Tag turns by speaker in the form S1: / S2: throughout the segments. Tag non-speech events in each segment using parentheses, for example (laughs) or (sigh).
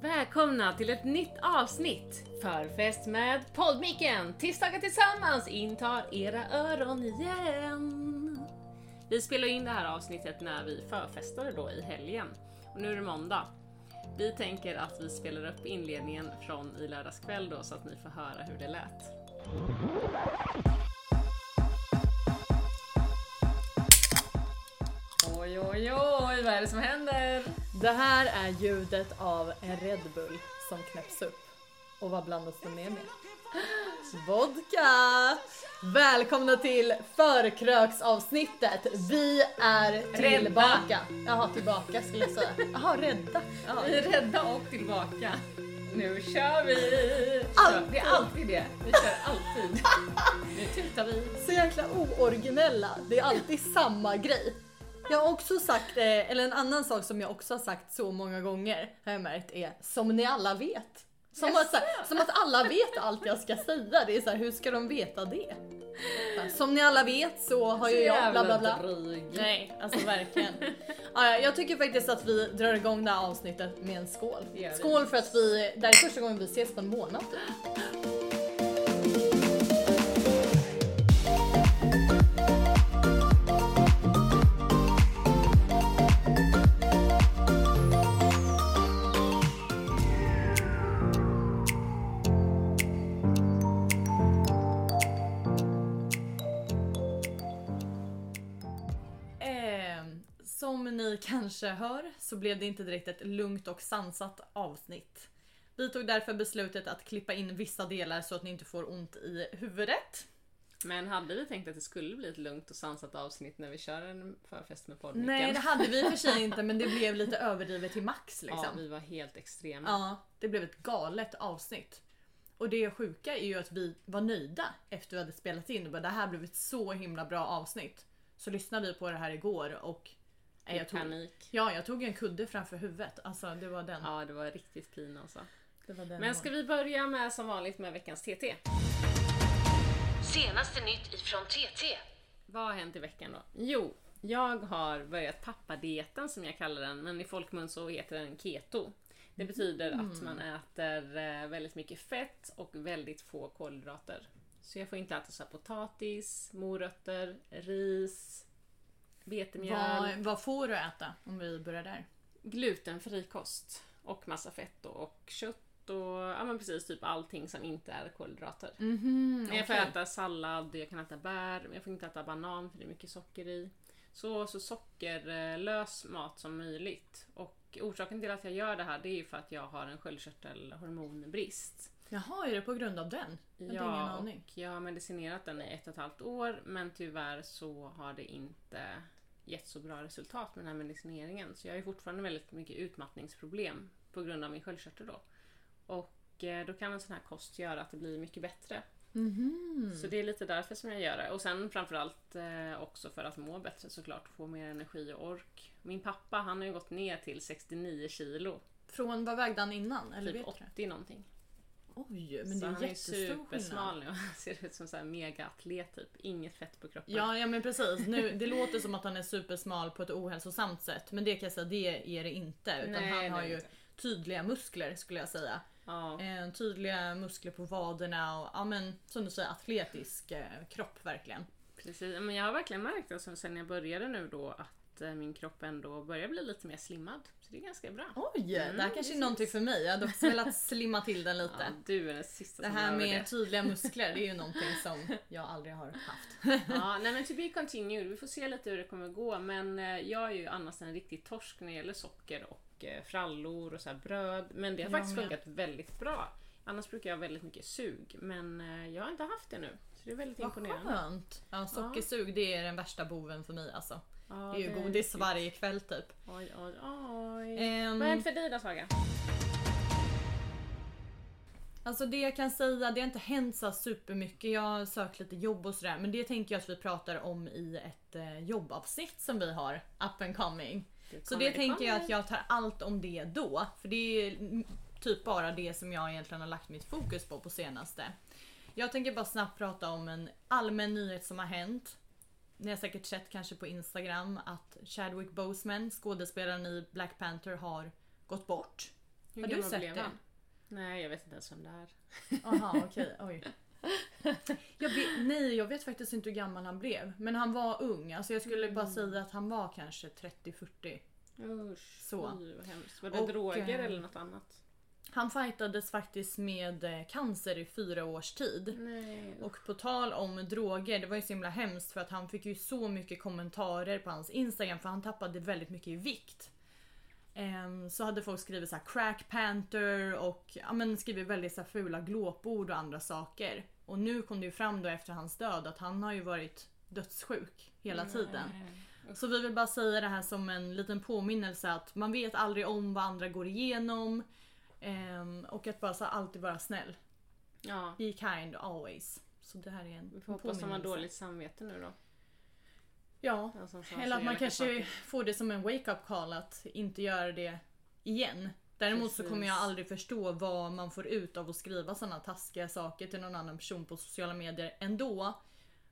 S1: Välkomna till ett nytt avsnitt! Förfest med poddmicken! Tisdagar tillsammans intar era öron igen! Vi spelar in det här avsnittet när vi förfestade då i helgen. Och nu är det måndag. Vi tänker att vi spelar upp inledningen från i lördags kväll då så att ni får höra hur det lät. Oj, oj, oj, vad är det som händer?
S2: Det här är ljudet av en Red Bull som knäpps upp. Och vad blandas det med med? Vodka! Välkomna till förkröksavsnittet. Vi är tillbaka. Jaha, tillbaka skulle jag säga. Jaha, rädda. Jaha.
S1: Vi är rädda och tillbaka. Nu kör vi!
S2: Alltid.
S1: Det är alltid det. Vi kör alltid. (laughs) Nu tutar vi.
S2: Så jäkla ooriginella. Det är alltid samma grej. Jag har också sagt, eh, eller en annan sak som jag också har sagt så många gånger har jag märkt är som ni alla vet. Som att, här, som att alla vet allt jag ska säga. Det är så här, hur ska de veta det? Som ni alla vet så har ju jag bla bla bla.
S1: dryg.
S2: Nej, alltså verkligen. Ja, ja, jag tycker faktiskt att vi drar igång det här avsnittet med en skål. Skål för att vi, det här är första gången vi ses på en månad. typ. Kanske hör så blev det inte direkt ett lugnt och sansat avsnitt. Vi tog därför beslutet att klippa in vissa delar så att ni inte får ont i huvudet.
S1: Men hade vi tänkt att det skulle bli ett lugnt och sansat avsnitt när vi kör en förfest med poddmicken?
S2: Nej det hade vi i och för sig inte men det blev lite överdrivet till max (laughs) liksom.
S1: Ja, vi var helt extrema.
S2: Ja, det blev ett galet avsnitt. Och det sjuka är ju att vi var nöjda efter vi hade spelat in och bara det här blev ett så himla bra avsnitt. Så lyssnade vi på det här igår och nej,
S1: I
S2: jag tog,
S1: panik.
S2: ja, jag tog en kudde framför huvudet. Alltså det var den.
S1: Ja, det var riktigt pin alltså.
S2: Det var den
S1: Men ska vi börja med som vanligt med veckans TT?
S3: Senaste nytt ifrån TT.
S1: Vad har hänt i veckan då? Jo, jag har börjat pappadieten som jag kallar den, men i folkmun så heter den keto. Det betyder att man äter eh, väldigt mycket fett och väldigt få kolhydrater. Så jag får inte äta så här potatis, morötter, ris, vetemjöl,
S2: vad, vad får du äta om vi börjar där?
S1: glutenfri kost och massa fett och kött och ja men precis typ allting som inte är kolhydrater.
S2: Mhm,
S1: Men jag får äta sallad, jag kan äta bär, men jag får inte äta banan för det är mycket socker i. Så, så sockerlös mat som möjligt. Och orsaken till att jag gör det här det är ju för att jag har en sköldkörtelhormonbrist.
S2: Jaha, är det på grund av den? Jag hade ingen
S1: Ja,
S2: aning.
S1: jag har medicinerat den i ett och ett halvt år men tyvärr så har det inte gett så bra resultat med den här medicineringen. Så jag har fortfarande väldigt mycket utmattningsproblem på grund av min sköldkörtel då. Och eh, då kan en sån här kost göra att det blir mycket bättre.
S2: Mhm.
S1: Så det är lite därför som jag gör det. Och sen framförallt eh, också för att må bättre såklart. Få mer energi och ork. Min pappa han har ju gått ner till 69 kilo.
S2: Från vad vägde han innan? Eller
S1: Typ
S2: vet du?
S1: 80 någonting.
S2: Oj, men
S1: så
S2: det är
S1: han är
S2: jättestor skillnad.
S1: supersmal nu. (laughs) Han ser ut som en megaatlet typ. Inget fett på kroppen.
S2: Ja, ja men precis. Nu, det låter som att han är supersmal på ett ohälsosamt sätt. Men det kan jag säga, det är det inte. Utan
S1: Nej,
S2: han har
S1: är
S2: ju
S1: inte.
S2: tydliga muskler skulle jag säga.
S1: Ja.
S2: Eh, tydliga muskler på vaderna och ja men som du säger atletisk eh, kropp verkligen.
S1: Precis. Men jag har verkligen märkt alltså, sen jag började nu då att eh, min kropp ändå börjar bli lite mer slimmad. Så det är ganska bra.
S2: Oj, det här kanske är någonting för mig. Jag hade också (laughs) velat slimma till den lite.
S1: Ja, du är den sista
S2: Det här med
S1: det.
S2: tydliga (laughs) muskler det är ju någonting som jag aldrig har haft. (laughs)
S1: Ja, nej men to be continued. Vi får se lite hur det kommer gå. Men eh, jag är ju annars en riktig torsk när det gäller socker och eh, frallor och så bröd. Men det har
S2: Jag
S1: faktiskt
S2: med.
S1: funkat väldigt bra. Annars brukar jag ha väldigt mycket sug. Men eh, jag har inte haft det nu. Så det är väldigt
S2: Vad
S1: imponerande.
S2: skönt. Ja, sockersug det är den värsta boven för mig alltså.
S1: Ja,
S2: Det är ju godis
S1: riktigt.
S2: varje kväll typ.
S1: Oj, oj, oj.
S2: Ehm,
S1: Vad har för dig då Saga?
S2: Alltså det jag kan säga, det har inte hänt så supermycket. Jag har sökt lite jobb och sådär. Men det tänker jag att vi pratar om i ett eh, jobbavsnitt som vi har, up and coming. Så det
S1: det
S2: tänker jag att jag tar allt om det då. För det är typ bara det som jag egentligen har lagt mitt fokus på på senaste. Jag tänker bara snabbt prata om en allmän nyhet som har hänt. Ni har säkert sett kanske på Instagram att Chadwick Boseman, skådespelaren i Black Panther, har gått bort.
S1: Hur
S2: Har du sett
S1: blev
S2: det?
S1: han? Nej, jag vet inte ens vem det är.
S2: Aha, (laughs) okej. Oj. Jag vet, nej, jag vet faktiskt inte hur gammal han blev. Men han var ung. Alltså jag skulle bara säga att han var kanske 30-40.
S1: Usch,
S2: Så.
S1: fy vad hemskt. Var det
S2: Och,
S1: droger
S2: eh,
S1: eller något annat?
S2: Han fightades faktiskt med eh, cancer i fyra års tid.
S1: Nej.
S2: Och på tal om droger, det var ju så himla hemskt för att han fick ju så mycket kommentarer på hans Instagram för han tappade väldigt mycket i vikt. Ehm, så hade folk skrivit så här crack panther och ja, men skrivit väldigt så här fula glåpord och andra saker. Och nu kom det ju fram då efter hans död att han har ju varit dödssjuk hela tiden.
S1: Nej.
S2: Så vi vill bara säga det här som en liten påminnelse att man vet aldrig om vad andra går igenom. Ehm, och att bara så alltid vara snäll.
S1: Ja,
S2: Be kind always. Så det här är en
S1: vi får hoppas att de har dåligt samvete nu då.
S2: Ja, eller
S1: så
S2: att man kanske
S1: saker.
S2: får det som en wake-up call att inte göra det igen. Däremot så
S1: Precis.
S2: kommer jag aldrig förstå vad man får ut av att skriva sådana taskiga saker till någon annan person på sociala medier ändå.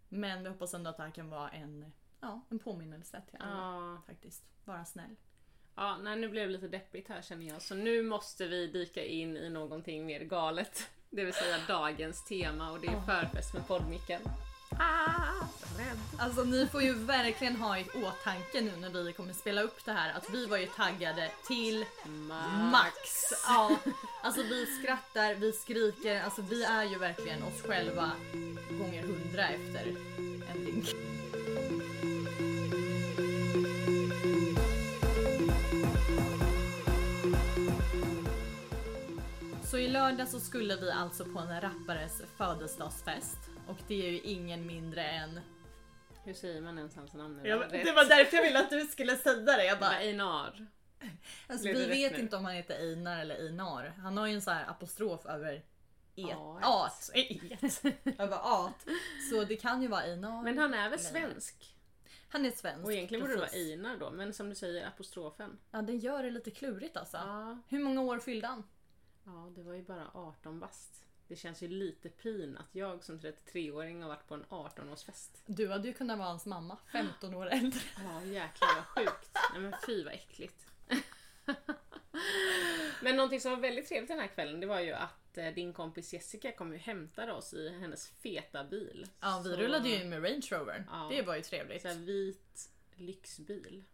S2: Men vi hoppas ändå att det här kan vara en, ja, en påminnelse till alla.
S1: Ja,
S2: Faktiskt. Vara snäll.
S1: Ja nej, nu blev det lite deppigt här känner jag. Så nu måste vi dyka in i någonting mer galet. Det vill säga dagens tema och det är förfest med poddmicken. Ah, rädd.
S2: Alltså ni får ju verkligen ha i åtanke nu när vi kommer spela upp det här att vi var ju taggade till max. Ja, alltså vi skrattar, vi skriker, alltså vi är ju verkligen oss själva gånger hundra efter en drink. Lördag så skulle vi alltså på en rappares födelsedagsfest och det är ju ingen mindre än
S1: Hur säger man ens hans namn?
S2: Ja,
S1: Rätt.
S2: det var därför jag ville att du skulle säga det. Jag bara,
S1: Einar.
S2: alltså, vi vet
S1: nu?
S2: inte om han heter Einar eller Einar. Han har ju en sån här apostrof över et.
S1: At. (laughs)
S2: Et. över at. Så det kan ju vara Einar.
S1: Men han är väl svensk?
S2: Han är svensk.
S1: Och egentligen borde det vara. Einar då, men som du säger apostrofen.
S2: Ja, det gör det lite klurigt alltså.
S1: Ja.
S2: Hur många år fyllde han?
S1: Ja, det var ju bara 18 bast. Det känns ju lite pin att jag som 33-åring har varit på en 18-årsfest.
S2: Du hade ju kunnat vara hans mamma, 15 år äldre. (gasps)
S1: Ja jäklar vad sjukt. Nej men fy vad äckligt. (laughs) men någonting som var väldigt trevligt den här kvällen det var ju att eh, din kompis Jessica kom ju hämtade oss i hennes feta bil.
S2: Ja, vi
S1: Så-
S2: rullade ju in med Range Rover.
S1: Ja.
S2: Det var ju trevligt.
S1: Så här vit lyxbil.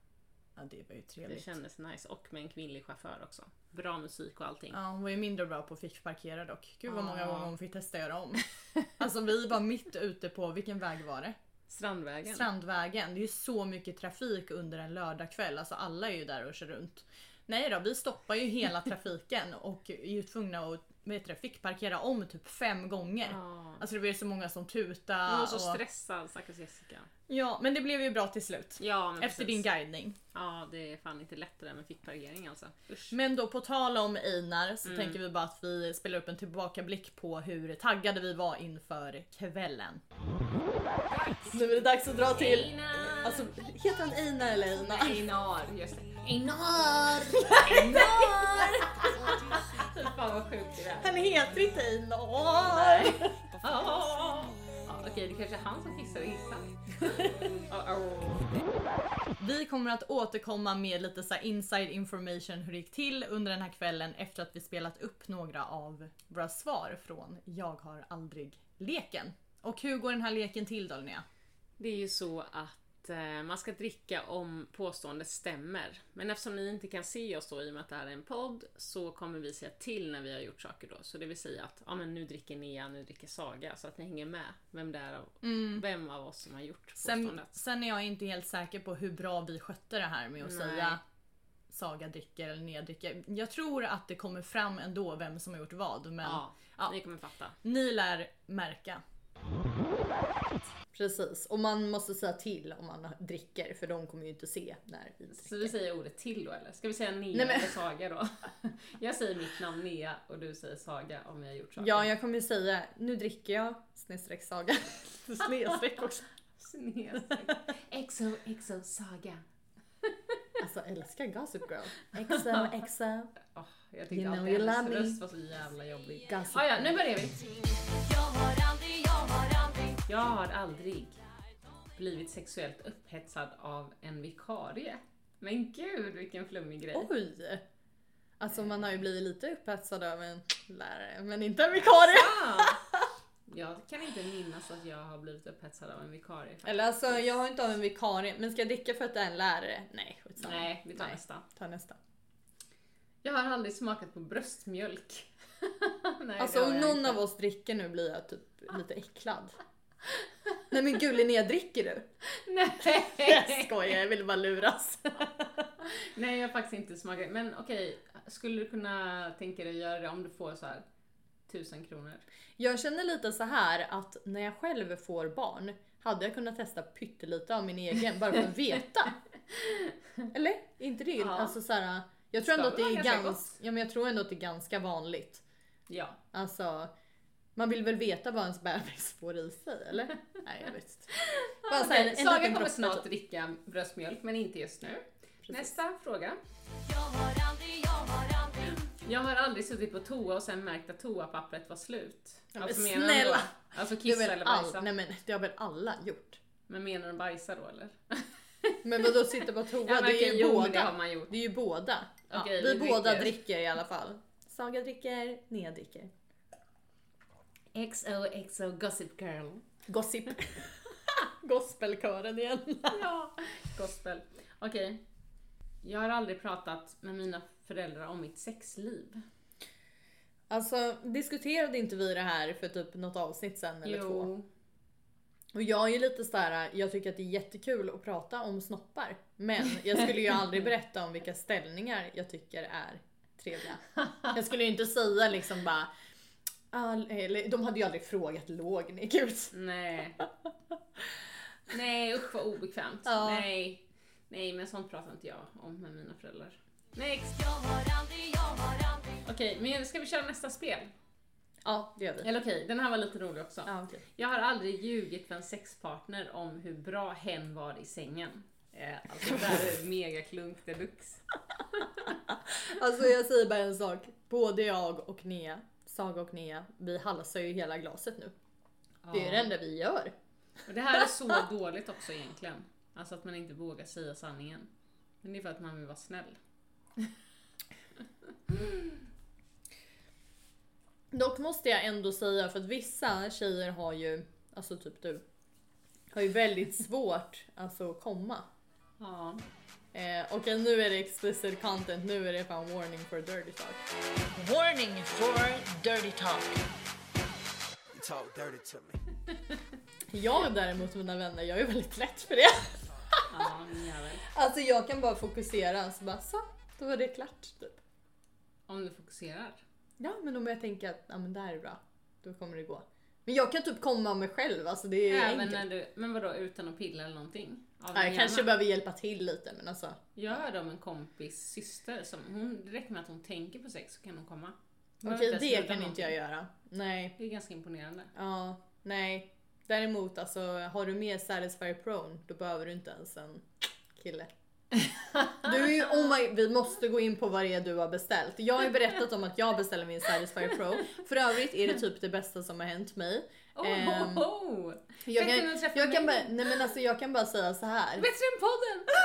S2: Ja, det var ju
S1: Det
S2: trevligt.
S1: kändes nice och med en kvinnlig chaufför också. Bra musik och allting.
S2: Ja, hon var ju mindre bra på att fickparkera dock. Gud vad många
S1: Ja.
S2: gånger hon fick testa göra om. Alltså vi var mitt ute på, vilken väg var det?
S1: Strandvägen.
S2: Strandvägen. Det är ju så mycket trafik under en lördagkväll. Alltså alla är ju där och kör runt. Nej då, vi stoppar ju hela (laughs) trafiken och är ju tvungna att vet du, fickparkera om typ fem gånger.
S1: Ja.
S2: Alltså det var ju så många som tutade.
S1: Hon var så
S2: och...
S1: stressad stackars Jessica.
S2: Ja, men det blev ju bra till slut.
S1: Ja,
S2: Efter
S1: precis.
S2: din guidning.
S1: Ja, det är fan inte lätt det där med fickparkering alltså. Usch.
S2: Men då på tal om Einar så
S1: Mm.
S2: tänker vi bara att vi spelar upp en tillbakablick på hur taggade vi var inför kvällen. Nu är det dags att dra till...
S1: Einar!
S2: Alltså, heter han Einar eller Einar?
S1: Einar, just det.
S2: Einar! Einar! (laughs)
S1: Fan vad sjukt det är.
S2: Han heter inte Einar! (laughs)
S1: Ja, Okej, det kanske är han som kissar och hissar. Oh. (laughs)
S2: Vi kommer att återkomma med lite så här inside information hur det gick till under den här kvällen efter att vi spelat upp några av våra svar från Jag har aldrig leken. Och hur går den här leken till då Linnea?
S1: Det är ju så att eh, man ska dricka om påståendet stämmer. Men eftersom ni inte kan se oss då i och med att det här är en podd så kommer vi säga till när vi har gjort saker då. Så det vill säga att ja, men nu dricker Nea, nu dricker Saga. Så att ni hänger med vem det är av, vem av oss som har gjort
S2: Sen,
S1: påståendet.
S2: sen är jag inte helt säker på hur bra vi skötte det här med att
S1: Nej.
S2: säga Saga dricker eller Linnea dricker. Jag tror att det kommer fram ändå vem som har gjort vad men
S1: Ja,
S2: ja.
S1: ni kommer fatta.
S2: ni lär märka. Precis, och man måste säga till om man dricker för de kommer ju inte se när vi dricker.
S1: Så vi säger ordet till då eller? Ska vi säga Nea
S2: Nej, men-
S1: eller Saga då? (laughs) Jag säger mitt namn Nea och du säger Saga om jag har gjort saker.
S2: Ja, jag kommer ju säga nu dricker jag snedstreck Saga. (laughs) snedstreck också.
S1: Snedstreck. Exo, exo, Saga.
S2: Alltså älskar Gossip Girl. XO, XO.
S1: Oh, jag tyckte
S2: You know
S1: alltid hennes röst var så jävla jobbig.
S2: Gossip
S1: Ah, ja, nu börjar vi.
S3: Jag har aldrig,
S1: blivit sexuellt upphetsad av en vikarie. Men gud vilken flummig grej.
S2: Oj! Alltså man har ju blivit lite upphetsad av en lärare, men inte en vikarie.
S1: Ah, (laughs) jag kan inte minnas att jag har blivit upphetsad av en vikarie. faktiskt.
S2: Eller alltså jag har inte av en vikarie, men ska jag dricka för att det är en lärare? Nej, skitsamma.
S1: Nej, vi tar
S2: Nej.
S1: nästa.
S2: Ta nästa.
S1: Jag har aldrig smakat på bröstmjölk. (laughs) Nej,
S2: Alltså om någon
S1: inte.
S2: av oss dricker nu blir jag typ lite äcklad. Nej men gud Linnea, dricker du? Jag
S1: Nej!
S2: skojar, jag ville bara luras.
S1: Nej, jag har faktiskt inte smakat. Men okej, skulle du kunna tänka dig att göra det om du får så här tusen kronor?
S2: Jag känner lite så här att när jag själv får barn hade jag kunnat testa pyttelite av min egen bara för att veta. Eller? Inte det?
S1: Ja.
S2: Alltså så här, jag tror ändå att det är
S1: ganska,
S2: ja, men jag tror ändå att det är ganska vanligt.
S1: Ja.
S2: Alltså, man vill väl veta vad ens bebis får i sig, eller? (laughs) Nej, jag vet inte. Bara så här,
S1: Okej,
S2: en
S1: Saga
S2: liten
S1: kommer snart
S2: typ.
S1: dricka bröstmjölk, men inte just nu.
S2: Precis.
S1: Nästa fråga.
S3: Jag har aldrig, jag har aldrig
S1: Jag har aldrig suttit på toa och sen märkt att toapappret var slut.
S2: Ja, men
S1: Alltså, du
S2: snälla!
S1: då- Alltså kissa eller
S2: all,
S1: bajsa?
S2: nej, men det har väl alla gjort?
S1: Men menar du bajsa då eller? (laughs)
S2: Men vadå sitta på toa?
S1: Ja, men
S2: det är ju
S1: jo,
S2: båda.
S1: men det har man gjort.
S2: Det är ju båda. Ja,
S1: Okej,
S2: vi
S1: vi
S2: båda
S1: dricker.
S2: dricker i alla fall. Saga dricker, Nea dricker.
S1: XOXO Gossip Girl.
S2: Gossip. (laughs) Gospelkören igen.
S1: Ja, gospel. Okej. Jag har aldrig pratat med mina föräldrar om mitt sexliv.
S2: Alltså diskuterade inte vi det här för typ något avsnitt sen eller två?
S1: Jo.
S2: Och jag är ju lite såhär, jag tycker att det är jättekul att prata om snoppar. Men jag skulle ju aldrig (laughs) berätta om vilka ställningar jag tycker är trevliga. Jag skulle ju inte säga liksom bara "Ah, eller, de hade ju aldrig frågat låg ni gud.
S1: Nej. Nej usch vad obekvämt.
S2: Ja.
S1: Nej. Nej men sånt pratar inte jag om med mina föräldrar. Next!
S3: Jag har aldrig, jag har aldrig
S1: Okej, men ska vi köra nästa spel?
S2: Ja det gör vi.
S1: Eller okej, den här var lite rolig också.
S2: Ja, okej.
S1: Jag har aldrig ljugit för en sexpartner om hur bra hen var i sängen. Eh, alltså det där är mega klunk deluxe. (laughs)
S2: Alltså jag säger bara en sak. Både jag och Nea, Saga och Nea, vi halsar ju hela glaset nu. Det är ju det enda vi gör.
S1: Och det här är så (laughs) dåligt också egentligen. Alltså att man inte vågar säga sanningen. Men det är för att man vill vara snäll. (laughs)
S2: Dock måste jag ändå säga för att vissa tjejer har ju, alltså typ du, har ju väldigt (laughs) svårt alltså att komma.
S1: Ja.
S2: Eh, Okej nu är det explicit content, nu är det fan warning for dirty talk.
S4: Warning for dirty talk.
S5: You talk dirty to me. (laughs)
S2: Jag däremot mina vänner, jag är väldigt lätt för det. (laughs) Alltså jag kan bara fokusera så bara så, då var det klart typ.
S1: Om du fokuserar.
S2: Ja men om jag tänker att ja, men det här är bra, då kommer det gå. Men jag kan typ komma av mig själv, alltså det är
S1: Även
S2: enkelt.
S1: när du, men vadå utan att pilla eller någonting?
S2: Ja, jag kanske behöver hjälpa till lite men alltså.
S1: Jag hörde om en kompis syster som, hon, det räcker med att hon tänker på sex så kan hon komma.
S2: Okej
S1: inte
S2: det kan
S1: gjort
S2: inte jag
S1: någonting.
S2: göra. Nej.
S1: Det är ganska imponerande.
S2: Ja, nej. Däremot alltså har du med Satisfyer Prone då behöver du inte ens en kille. Du är ju, oh my, vi måste gå in på vad det är du har beställt. Jag har ju berättat om att jag beställer min Satisfyer Pro. För övrigt är det typ det bästa som har hänt mig.
S1: Oh,
S2: Ehm,
S1: oh, oh.
S2: Jag kan, jag bara,
S1: mig.
S2: nej men alltså jag kan bara säga så här.
S1: Bättre än podden!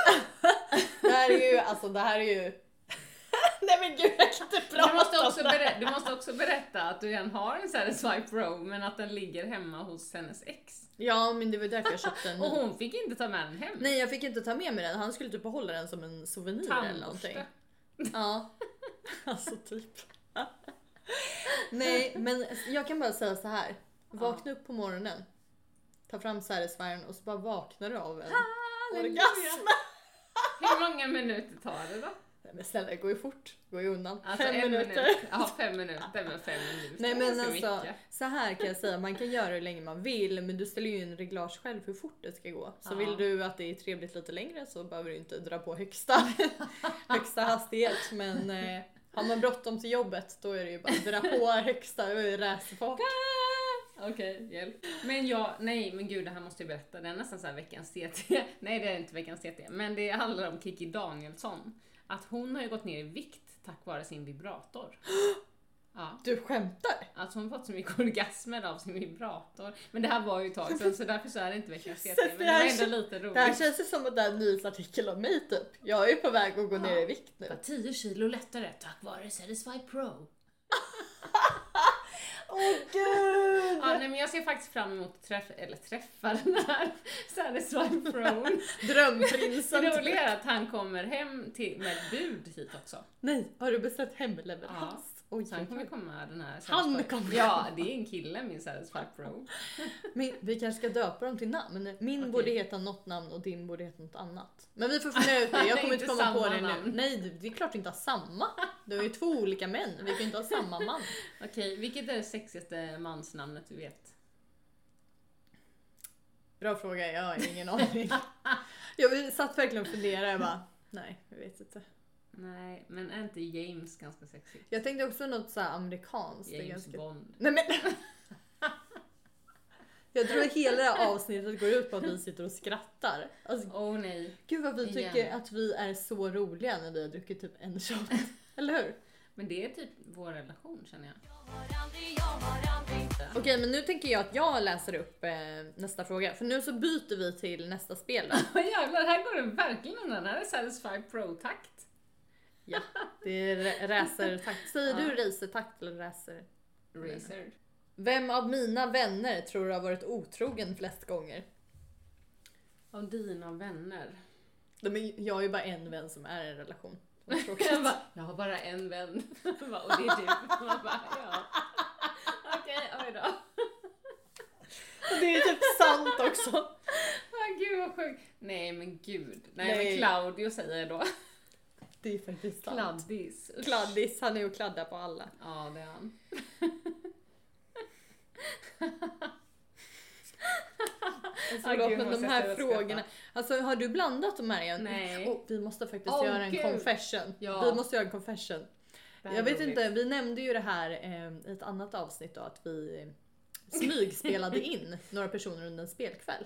S2: Det här är ju, alltså det här är ju... nej men gud jag kan inte
S1: Du måste,
S2: prata
S1: också berätta, du måste också berätta att du redan har en Satisfy Pro men att den ligger hemma hos hennes ex.
S2: Ja men det var därför jag köpte en
S1: Och hon fick inte ta med den hem.
S2: Nej jag fick inte ta med mig den, han skulle typ behålla den som en souvenir eller någonting. Ja, (laughs) alltså typ. Nej, men jag kan bara säga så här. Vakna upp på morgonen, ta fram Satisfyern och så bara vaknar du av en orgasm.
S1: Hur många minuter tar det då?
S2: Nej, Men snälla, det går ju fort. Det går ju undan.
S1: Alltså
S2: Fem minuter.
S1: minut. Ja, fem minuter. Men fem minuter
S2: Nej men alltså,
S1: mycket.
S2: så här kan jag säga, man kan göra hur länge man vill men du ställer ju in reglage själv hur fort det ska gå. Så
S1: Ja.
S2: vill du att det är trevligt lite längre så behöver du inte dra på högsta, (laughs) högsta hastighet. Men eh, har man bråttom till jobbet då är det ju bara att dra på högsta racerfart. (laughs)
S1: Okej, hjälp. Men jag, nej men gud det här måste jag berätta. Det är nästan så veckans TT. (laughs) Nej det är inte veckans TT. Men det handlar om Kiki Danielsson. Att hon har ju gått ner i vikt tack vare sin vibrator. (gasps) Ja.
S2: Du skämtar?
S1: Alltså hon fått så mycket orgasmer av sin vibrator. Men det här var ju ett tag sedan så därför så är det inte veckans (laughs)
S2: Jesus,
S1: TT.
S2: det
S1: Men det var ändå
S2: kän-
S1: lite roligt.
S2: Det här känns ju som att en nyhetsartikel om mig typ. Jag är på väg att gå ner i vikt nu.
S1: Bara 10 kilo lättare tack vare Satisfy Pro.
S2: Åh gud!
S1: Ja, nej, men jag ser faktiskt fram emot att träffa, eller träffa den här (laughs) Satisfy Pro.
S2: Drömprinsen.
S1: Det roliga är att han kommer hem till, med bud hit också.
S2: Nej, har du beställt hemleverans? Oj,
S1: Så han kommer komma den här
S2: Han kommer
S1: Ja, det är en kille min. (laughs)
S2: Min, vi kanske ska döpa dem till namn. Min
S1: Okej.
S2: borde heta något namn och din borde heta något annat. Men vi får fundera ut det. (laughs) Jag kommer inte komma på det nu.
S1: namn.
S2: Nej, det- är klart vi inte har samma. Det är ju två olika män. Vi kan inte ha samma man. (laughs)
S1: Okej, vilket är det sexigaste mansnamnet du vet?
S2: Bra fråga, jag har ingen aning. Jag satt verkligen och funderade. Jag bara, nej, jag vet inte.
S1: Nej, men är inte James ganska sexigt?
S2: Jag tänkte också något så här amerikanskt. Det
S1: James
S2: ganska...
S1: Bond.
S2: Nej men! Jag tror att hela det här avsnittet går ut på att vi sitter och skrattar. Alltså,
S1: oh, nej.
S2: gud vad vi
S1: Igen.
S2: tycker att vi är så roliga när vi har druckit typ en shot. (laughs) Eller hur?
S1: Men det är typ vår relation känner jag.
S2: Okej men nu tänker jag att jag läser upp eh, nästa fråga. För nu så byter vi till nästa spel. (laughs)
S1: jävlar, här går det verkligen undan. Här är Satisfy Pro-takt.
S2: Ja, det är ra- racertakt. Säger du racertakt eller racer?
S1: Racer.
S2: Vem av mina vänner tror du har varit otrogen flest gånger?
S1: Av dina vänner.
S2: De är, jag har ju bara en vän som är i en relation.
S1: Jag, bara, (laughs) jag har bara en vän. (laughs) Och det är du. (laughs) Man bara, ja. Okej, oj då.
S2: Det är typ sant också.
S1: Ah, gud vad sjukt. Nej men gud. Nej,
S2: Nej.
S1: men Claudio säger jag då.
S2: Det är faktiskt sant.
S1: Kladdis. Usch.
S2: Kladdis, han är ju och kladdar på alla.
S1: Ja det är han. (laughs)
S2: Alltså,
S1: Ah, gud,
S2: de här frågorna. Alltså har du blandat de här igen?
S1: Nej.
S2: Oh, vi måste faktiskt
S1: Åh,
S2: göra en
S1: gud.
S2: confession.
S1: Ja.
S2: Vi måste göra en confession. Jag vet
S1: roligt.
S2: inte, vi nämnde ju det här eh, i ett annat avsnitt då att vi eh, smygspelade (laughs) in några personer under en spelkväll.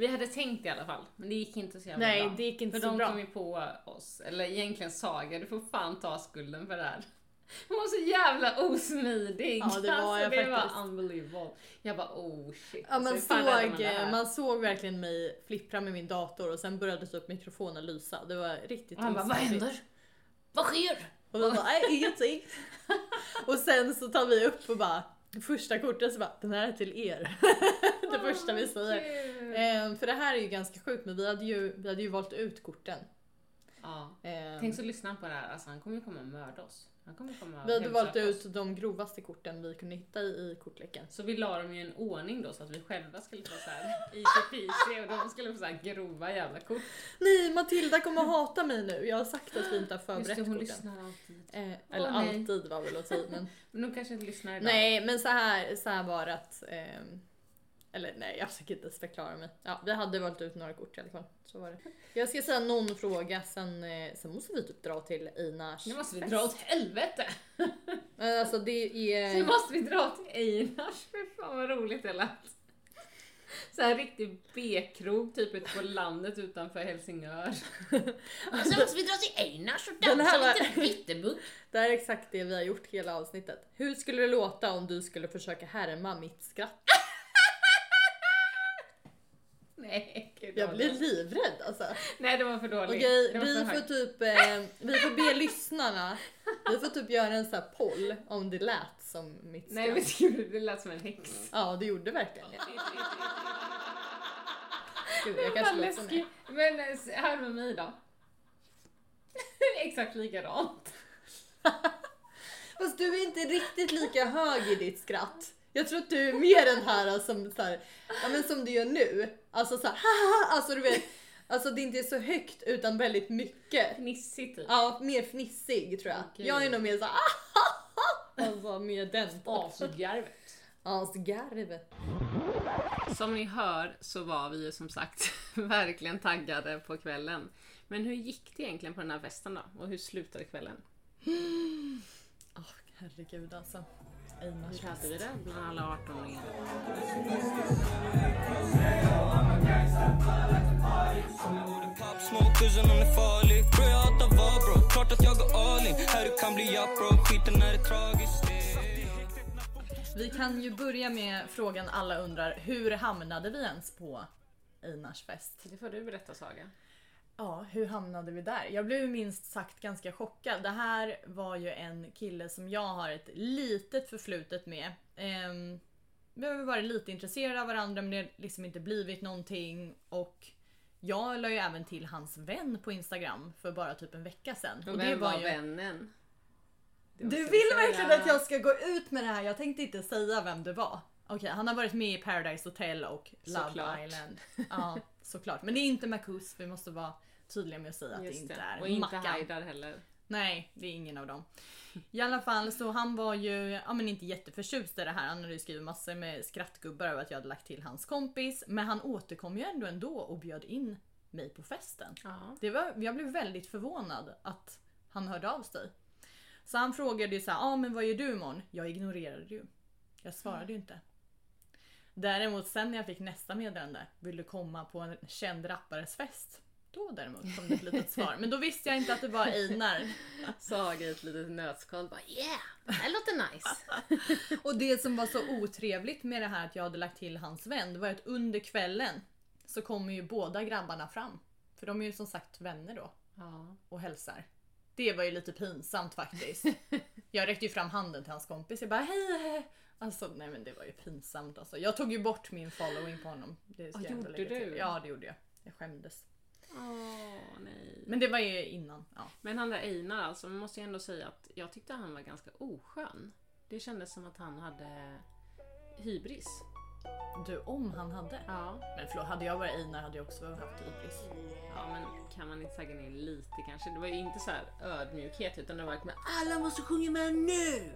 S1: Vi hade tänkt i alla fall, men det gick inte så jävla
S2: Nej,
S1: bra.
S2: det gick inte
S1: för
S2: så
S1: de
S2: bra.
S1: kom ju på oss. Eller egentligen Saga, du får fan ta skulden för det här. Hon var så jävla osmidig.
S2: Ja, det var
S1: alltså,
S2: jag
S1: det
S2: faktiskt.
S1: var unbelievable. Jag bara oh shit.
S2: Ja, man,
S1: räddar
S2: såg, eh, man såg verkligen mig flippra med min dator och sen började typ mikrofonen lysa. Det var riktigt
S1: Och han bara, vad
S2: osmidigt.
S1: händer? Vad sker?
S2: Och vi bara, nej ingenting. (laughs) och sen så tar vi upp och bara, första kortet så bara, den här är till er. (laughs) det första vi säger. Eh, för det här är ju ganska sjukt men vi hade ju, vi hade ju valt ut korten.
S1: Ja.
S2: Eh,
S1: Tänk så lyssna på det här, alltså han kommer ju komma och mörda oss. Han kommer komma
S2: vi hade valt
S1: oss.
S2: ut de grovaste korten vi kunde hitta i, i kortleken.
S1: Så vi la dem i en ordning då så att vi själva skulle få så här (laughs) easy peasy och de skulle få så här grova jävla kort.
S2: Nej Matilda kommer hata mig nu. Jag har sagt att vi inte har
S1: Just
S2: förberett
S1: det, hon
S2: korten.
S1: lyssnar alltid.
S2: Eh, eller
S1: nej.
S2: alltid var väl att men.
S1: Men de kanske inte lyssnar idag.
S2: Nej men så här, så här var att ehm, eller nej, jag försöker inte ens förklara mig. Ja, vi hade valt ut några kort i alla fall. Så var det. Jag ska säga någon fråga, sen, eh, sen måste vi typ dra till Einars
S1: Nu måste vi dra åt helvete! (laughs)
S2: Men Alltså det är...
S1: Nu måste vi dra till Einars, för fan vad roligt det lät. Så här riktig B-krog typ ute på landet utanför Helsingör. Och (laughs) så måste vi dra till Einars och dansa
S2: var-
S1: lite hittebugg.
S2: Det här är exakt det vi har gjort hela avsnittet. Hur skulle det låta om du skulle försöka härma mitt skratt?
S1: Nej, gud,
S2: Jag blir livrädd alltså.
S1: Nej, det var för dåligt.
S2: Okej,
S1: Det
S2: vi får
S1: högt.
S2: typ, eh, vi får be lyssnarna, vi får typ göra en sån här poll om det lät som mitt skratt.
S1: Nej, men gud, det lät som en häx.
S2: Ja, det gjorde verkligen det. Gud, jag kanske lät som
S1: läskigt. Men eh, här med mig då. (laughs) Exakt likadant.
S2: Fast du är inte riktigt lika hög i ditt skratt. Jag tror att du är mer den här som, så här, ja, men som du gör nu. Alltså så här, (laughs) haha, alltså du vet. Alltså det inte är så högt utan väldigt mycket.
S1: Fnissig typ.
S2: Ja, mer fnissig tror jag.
S1: Okej.
S2: Jag är nog mer så här, (laughs) alltså mer den.
S1: Asgarvet.
S2: Asgarvet.
S1: Som ni hör så var vi ju som sagt (laughs) verkligen taggade på kvällen. Men hur gick det egentligen på den här festen då? Och hur slutade kvällen?
S2: Åh herregud alltså. Einars
S1: Hur hade vi det bland alla 18-åringar?
S6: Pop smoke cause hon är farlig Bro jag hatar var bro, klart att jag går all in Här du kan bli japp bro, skiten är tragisk
S2: Vi kan ju börja med frågan alla undrar. Hur hamnade vi ens på Einars fest?
S1: Det får du berätta Saga.
S2: Ja, hur hamnade vi där? Jag blev minst sagt ganska chockad. Det här var ju en kille som jag har ett litet förflutet med. Ehm, vi har varit lite intresserade av varandra men det har liksom inte blivit någonting. Och jag la ju även till hans vän på Instagram för bara typ en vecka sedan.
S1: Och vem var, vännen? Det måste
S2: Du
S1: vi
S2: vill
S1: säga.
S2: verkligen att jag ska gå ut med det här. Jag tänkte inte säga vem det var. Okej, han har varit med i Paradise Hotel och Love
S1: Såklart.
S2: Island. Ja, såklart. Men det är inte Marcus. Vi måste vara tydliga med att säga att det inte
S1: det.
S2: är
S1: Och inte
S2: Mackan.
S1: Haidar heller.
S2: Nej, det är ingen av dem. I alla fall så han var ju ja, men inte jätteförtjust i det här. Han hade ju skrivit massor med skrattgubbar över att jag hade lagt till hans kompis. Men han återkom ju ändå ändå och bjöd in mig på festen.
S1: Ja.
S2: Det var, jag blev väldigt förvånad att han hörde av sig. Så han frågade ju så här, ah, men vad gör du imorgon? Jag ignorerade ju. Jag svarade ju inte. Däremot sen när jag fick nästa meddelande, vill du komma på en känd rappares fest? Då däremot kom det ett litet svar. Men då visste jag inte att det var Einar.
S1: Saga i ett litet nötskal bara yeah, det här låter nice. (laughs)
S2: Och det som var så otrevligt med det här att jag hade lagt till hans vän, det var att under kvällen så kommer ju båda grabbarna fram. För de är ju som sagt vänner då.
S1: Ja.
S2: och hälsar. Det var ju lite pinsamt faktiskt. Jag räckte ju fram handen till hans kompis. Jag bara hej. Alltså nej men det var ju pinsamt alltså. Jag tog ju bort min following på honom. Det
S1: Ah, gjorde du?
S2: Ja det gjorde jag. Jag skämdes.
S1: Åh nej.
S2: Men det var ju innan. Ja.
S1: Men han där Einar alltså, man måste ju ändå säga att jag tyckte han var ganska oskön. Det kändes som att han hade hybris.
S2: Du om han hade.
S1: Ja.
S2: Men förlåt, hade jag varit Einar hade jag också haft hybris.
S1: Ja men kan man inte säga ner lite kanske? Det var ju inte så här ödmjukhet utan det var verkligen alla måste sjunga med nu!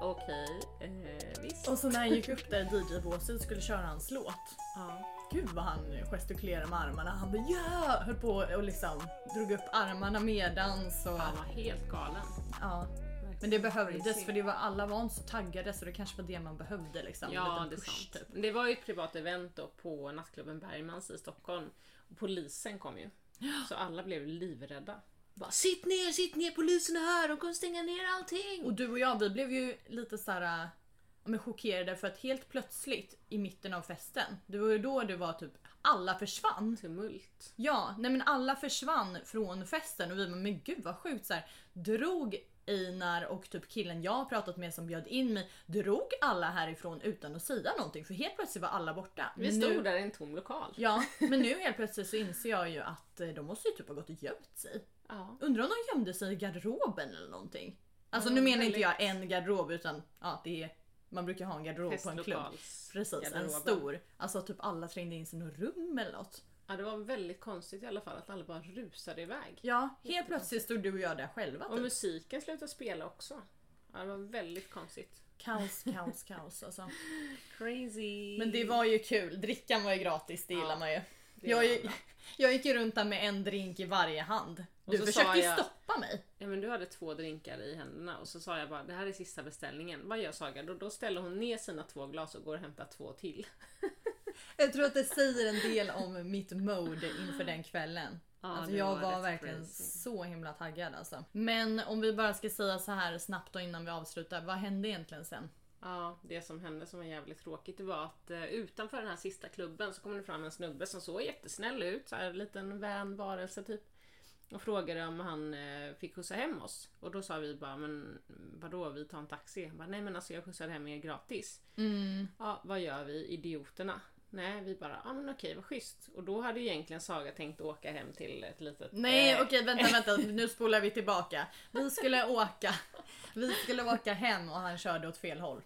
S1: Okej, eh, visst.
S2: Och så när han gick upp där i DJ-båset skulle köra hans låt.
S1: Ja.
S2: Gud vad han gestikulerade med armarna. Han bara ja! Höll på och liksom drog upp armarna medans och...
S1: Han var helt galen.
S2: Ja. Men det behövdes för det var, alla var inte så taggade så det kanske var det man behövde liksom.
S1: Ja, det är sant.
S2: typ.
S1: Det var ju ett privat event då på nattklubben Bergmans i Stockholm. Och polisen kom ju. Så alla blev livrädda. Bara, sitt ner, sitt ner, polisen är här, de kommer stänga ner allting!
S2: Och du och jag vi blev ju lite så här, ja, men chockerade för att helt plötsligt i mitten av festen, det var ju då det var typ alla försvann.
S1: Tumult.
S2: Ja, nej men alla försvann från festen och vi bara men gud vad sjukt så här, Drog Einar och typ killen jag har pratat med som bjöd in mig, drog alla härifrån utan att säga någonting för helt plötsligt var alla borta.
S1: Vi stod
S2: nu,
S1: där i en tom lokal.
S2: Ja, (laughs) men nu helt plötsligt så inser jag ju att eh, de måste ju typ ha gått och gömt sig.
S1: Ja.
S2: Undrar om de gömde sig i garderoben eller någonting. Alltså
S1: Ja,
S2: nu menar inte
S1: väldigt-
S2: jag en garderob utan ja, det är, man brukar ha en garderob på en klubb. Precis, en
S1: garderoben.
S2: stor. Alltså typ alla trängde in sig i något rum eller något.
S1: Ja, det var väldigt konstigt i alla fall att alla bara rusade iväg.
S2: Ja, helt plötsligt stod du och jag där själva.
S1: Och
S2: Typ.
S1: musiken slutade spela också. Ja, det var väldigt konstigt.
S2: Kaos, kaos, kaos alltså. (laughs)
S1: Crazy!
S2: Men det var ju kul. Drickan var ju gratis, det gillar
S1: Ja,
S2: man ju. Jag, jag gick ju runt där med en drink i varje hand.
S1: Och
S2: Du försökte ju
S1: jag-
S2: stoppa mig.
S1: Ja, men du hade två drinkar i händerna och så sa jag bara det här är sista beställningen. Vad gör Saga? Då, då ställer hon ner sina två glas och går och hämtar två till. (laughs)
S2: Jag tror att det säger en del om mitt mode inför den kvällen.
S1: Ja,
S2: alltså jag
S1: var
S2: var, verkligen
S1: crazy.
S2: så himla taggad alltså. Men om vi bara ska säga så här snabbt då innan vi avslutar. Vad hände egentligen sen?
S1: Ja, det som hände som var jävligt tråkigt det var att eh, utanför den här sista klubben så kom det fram en snubbe som såg jättesnäll ut, så här, en liten vän varelse typ. Och frågade om han eh, fick skjutsa hem oss. Och då sa vi bara, men vadå, vi tar en taxi? Han bara, Nej men alltså jag skjutsar hem er gratis. Ja, vad gör vi, idioterna? Nej, vi bara, ja men okej, vad schysst. Och då hade egentligen Saga tänkt åka hem till ett litet...
S2: Nej
S1: eh,
S2: okej vänta vänta (laughs) nu spolar vi tillbaka. Vi skulle åka. Vi skulle åka hem och han körde åt fel håll.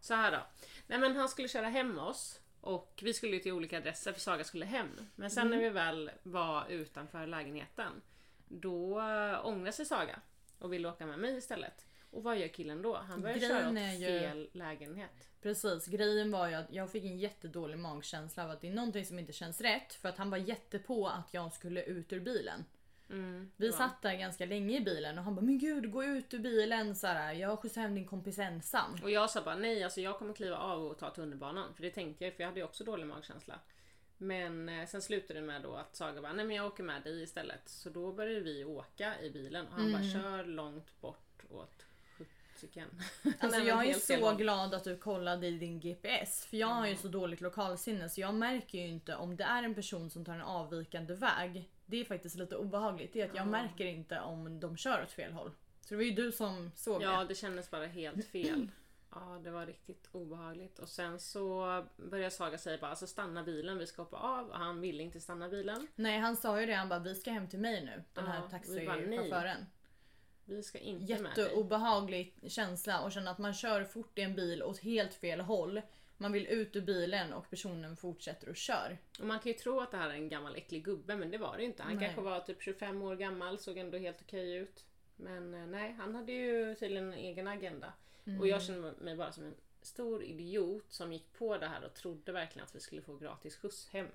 S1: Så här då. Nej men han skulle köra hem oss och vi skulle ju till olika adresser för Saga skulle hem. Men sen
S2: Mm.
S1: när vi väl var utanför lägenheten då ångrade sig Saga och ville åka med mig istället. Och vad gör killen då? Han börjar
S2: Grejen
S1: köra åt
S2: ju-
S1: fel lägenhet.
S2: Precis, grejen var ju att jag fick en jättedålig magkänsla av att det är någonting som inte känns rätt för att han var jättepå att jag skulle ut ur bilen.
S1: Mm,
S2: Vi satt där ganska länge i bilen och han bara men gud gå ut ur bilen så här, jag skjutsar hem din kompis ensam.
S1: Och jag sa bara nej, alltså jag kommer kliva av och ta tunnelbanan. För det tänkte jag, för jag hade ju också dålig magkänsla. Men eh, sen slutade det med då att Saga bara, nej men jag åker med dig istället. Så då började vi åka i bilen och han bara kör långt bort åt cykeln. (laughs)
S2: Alltså jag är så glad att du kollade i din GPS. För jag har ju så dåligt lokalsinne så jag märker ju inte om det är en person som tar en avvikande väg. Det är faktiskt lite obehagligt. Det är att jag märker inte om de kör åt fel håll. Så det var ju du som såg
S1: Ja,
S2: det.
S1: det kändes bara helt (clears throat) fel. Ja, det var riktigt obehagligt. Och sen så började Saga säga bara alltså stanna bilen, vi ska hoppa av. Och han ville inte stanna bilen.
S2: Nej han sa ju det, han bara vi ska hem till mig nu. Den här
S1: Ja,
S2: taxichauffören.
S1: Vi ska inte.
S2: Jätteobehaglig känsla och känna att man kör fort i en bil åt helt fel håll. Man vill ut ur bilen och personen fortsätter och kör.
S1: Och man kan ju tro att det här är en gammal äcklig gubbe, men det var det ju inte. Han
S2: Nej.
S1: kanske var typ 25 år gammal, såg ändå helt okej ut. Men eh, nej, han hade ju tydligen en egen agenda. Och jag kände mig bara som en stor idiot som gick på det här och trodde verkligen att vi skulle få gratis skjuts hem.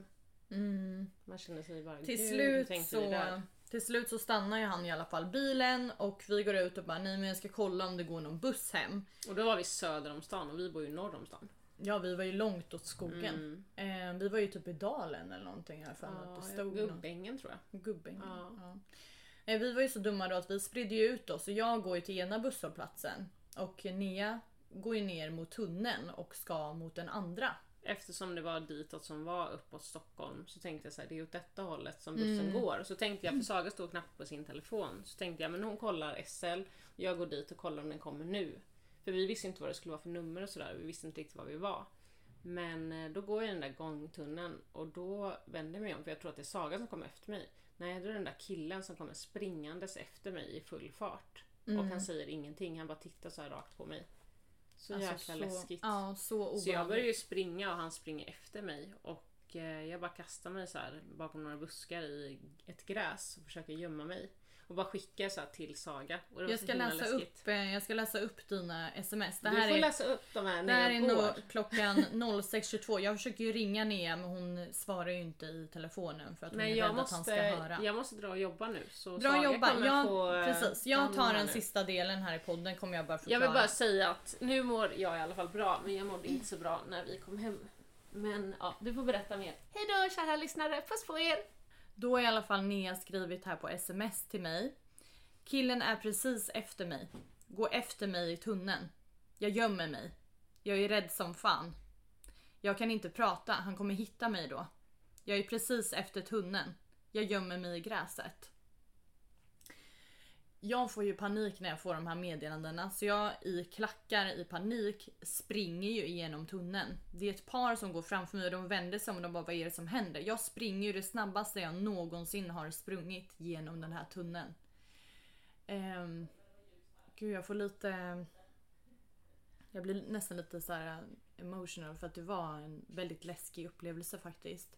S1: Man kände sig bara,
S2: Mm. Till
S1: "Gud, hur
S2: slut,
S1: tänkte vi
S2: så,
S1: där?"
S2: Till slut så stannar ju han i alla fall bilen och vi går ut och bara nej men jag ska kolla om det går någon buss hem.
S1: Och då var vi söder om stan och vi bor ju norr om stan.
S2: Ja vi var ju långt åt skogen. Eh, vi var ju typ i dalen eller någonting här för mig att det
S1: Ja,
S2: någon-
S1: Gubbängen tror jag.
S2: Gubbängen.
S1: Ja.
S2: Ja. Eh, Vi var ju så dumma då att vi spridde ju ut oss och jag går ju till ena busshållplatsen och Nea går ju ner mot tunneln och ska mot den andra.
S1: Eftersom det var ditåt som var uppåt Stockholm så tänkte jag så här, det är åt detta hållet som bussen går. Så tänkte jag, för (laughs) Saga stod knappt på sin telefon. Så tänkte jag, men hon kollar SL, jag går dit och kollar om den kommer nu. För vi visste inte vad det skulle vara för nummer och sådär, vi visste inte riktigt var vi var. Men eh, då går jag i den där gångtunneln och då vänder jag mig om för jag tror att det är Saga som kommer efter mig. Nej, då är det den där killen som kommer springandes efter mig i full fart. Och han säger ingenting, han bara tittar så rakt på mig. Så jäkla
S2: så,
S1: läskigt.
S2: Ja, så obehagligt.
S1: Så jag börjar ju springa och han springer efter mig och eh, jag bara kastar mig så här bakom några buskar i ett gräs och försöker gömma mig. Och bara skickar så till Saga. Och det var
S2: Jag
S1: så
S2: ska, läsa
S1: läskigt.
S2: upp, eh, jag ska läsa upp dina sms. Det
S1: Du
S2: här
S1: får
S2: är,
S1: läsa upp de här
S2: det här
S1: när
S2: är
S1: jag går.
S2: nog klockan (laughs) 06.22. Jag försöker ju ringa Nea men hon svarar ju inte i telefonen för att hon
S1: Nej
S2: är rädd att han ska
S1: måste,
S2: höra.
S1: jag måste dra och jobba nu. Så
S2: Dra
S1: Saga
S2: och jobba.
S1: kommer
S2: Jag,
S1: få, eh,
S2: precis. Jag tar den
S1: nu.
S2: sista delen här i podden kommer jag bara förklara.
S1: Jag vill bara säga att nu mår jag i alla fall bra, men jag mådde inte så bra när vi kom hem. Men ja, du får berätta mer. Hej då kära lyssnare, puss på er!
S2: Då har i alla fall Nea skrivit här på sms till mig. Killen är precis efter mig. Gå efter mig i tunneln. Jag gömmer mig. Jag är rädd som fan. Jag kan inte prata, han kommer hitta mig då. Jag är precis efter tunneln. Jag gömmer mig i gräset. Jag får ju panik när jag får de här meddelandena så jag i klackar i panik springer ju igenom tunneln. Det är ett par som går framför mig och de vänder sig om och de bara vad är det som händer? Jag springer ju det snabbaste jag någonsin har sprungit genom den här tunneln. Um, gud jag får lite... Jag blir nästan lite så här eh, emotional för att det var en väldigt läskig upplevelse faktiskt.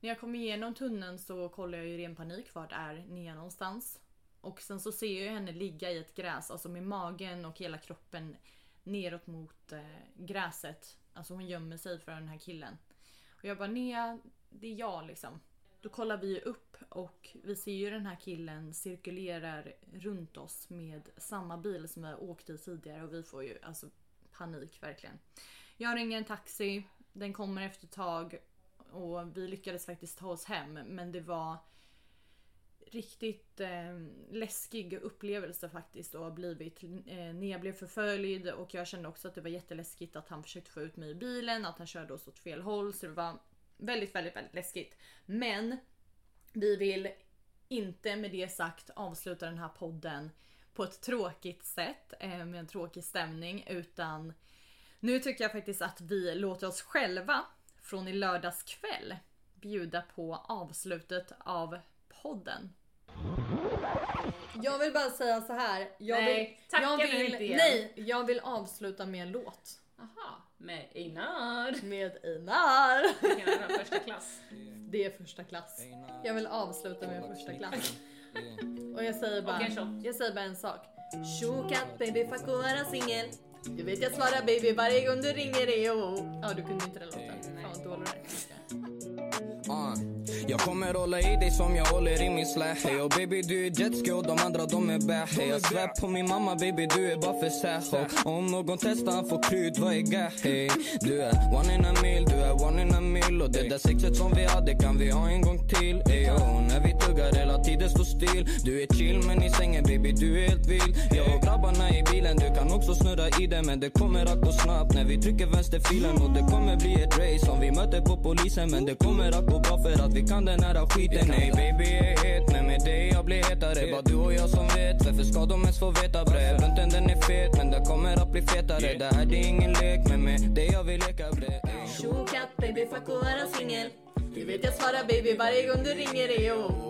S2: När jag kom igenom tunneln så kollar jag ju i ren panik vart är Nia någonstans. Och sen så ser jag henne ligga i ett gräs, alltså med magen och hela kroppen neråt mot eh, gräset. Alltså hon gömmer sig för den här killen. Och jag bara Nea, det är jag liksom. Då kollar vi upp och vi ser ju den här killen cirkulerar runt oss med samma bil som vi åkt i tidigare och vi får ju alltså panik verkligen. Jag ringer en taxi, den kommer efter ett tag och vi lyckades faktiskt ta oss hem men det var riktigt eh, läskig upplevelse faktiskt och har blivit. Eh, Nea blev förföljd och jag kände också att det var jätteläskigt att han försökte få ut mig i bilen, att han körde oss åt fel håll så det var väldigt, väldigt, väldigt läskigt. Men vi vill inte med det sagt avsluta den här podden på ett tråkigt sätt eh, med en tråkig stämning utan nu tycker jag faktiskt att vi låter oss själva från i lördags kväll bjuda på avslutet av podden. Jag vill bara säga så här. Jag
S1: Nej,
S2: vill,
S1: tacka
S2: jag vill,
S1: inte igen.
S2: Nej, jag vill avsluta med en låt.
S1: Aha, med Einar.
S2: Med Einar.
S1: Första klass?
S2: Det är första klass. Jag vill avsluta med första klass. Och jag säger bara,
S1: Och
S2: jag säger bara en sak. Tjokat baby fuck att vara singel. Du vet jag svarar baby varje gång du ringer. Ja du kunde inte den låten. Fan vad dålig du är.
S6: Jag kommer hålla i dig som jag håller i min slash hey, Och baby du är jetski och de andra de är bä hey, Jag svär på min mamma baby du är bara för sär. Om någon testar han får krut, vad är gä hey. Du är one in a mil, du är one in a mil. Och det där sexet som vi hade kan vi ha en gång till. Ey, oh. När vi tuggar hela tiden står still. Du är chill men i sängen baby du är helt vild. Jag och grabbarna i bilen du kan också snurra i den men det kommer att gå snabbt. När vi trycker vänsterfilen och det kommer bli ett race. Om vi möter på polisen men det kommer att gå bra för att vi kan den här skiten. Nej baby är het men med dig jag blir hetare. Bara du och jag som vet. Varför ska de ens få veta bre Bunten den är fet men den kommer att bli fetare. Det här det är ingen lek men med dig jag vill leka bre.
S2: Tjokatt baby fuck och vara singel. Du vet jag svarar baby varje gång du ringer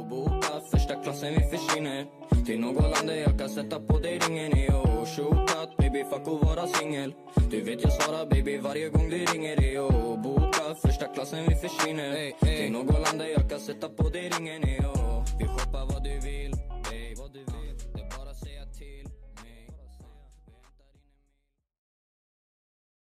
S6: boka första klassen vi försvinner Till något land där jag kan sätta på dig ringen i och Tjokatt baby fuck och vara singel. Du vet jag svarar baby varje gång du ringer i och Boka första klassen vi försvinner Till något land där jag kan sätta på dig ringen i och Vi shoppar vad du vill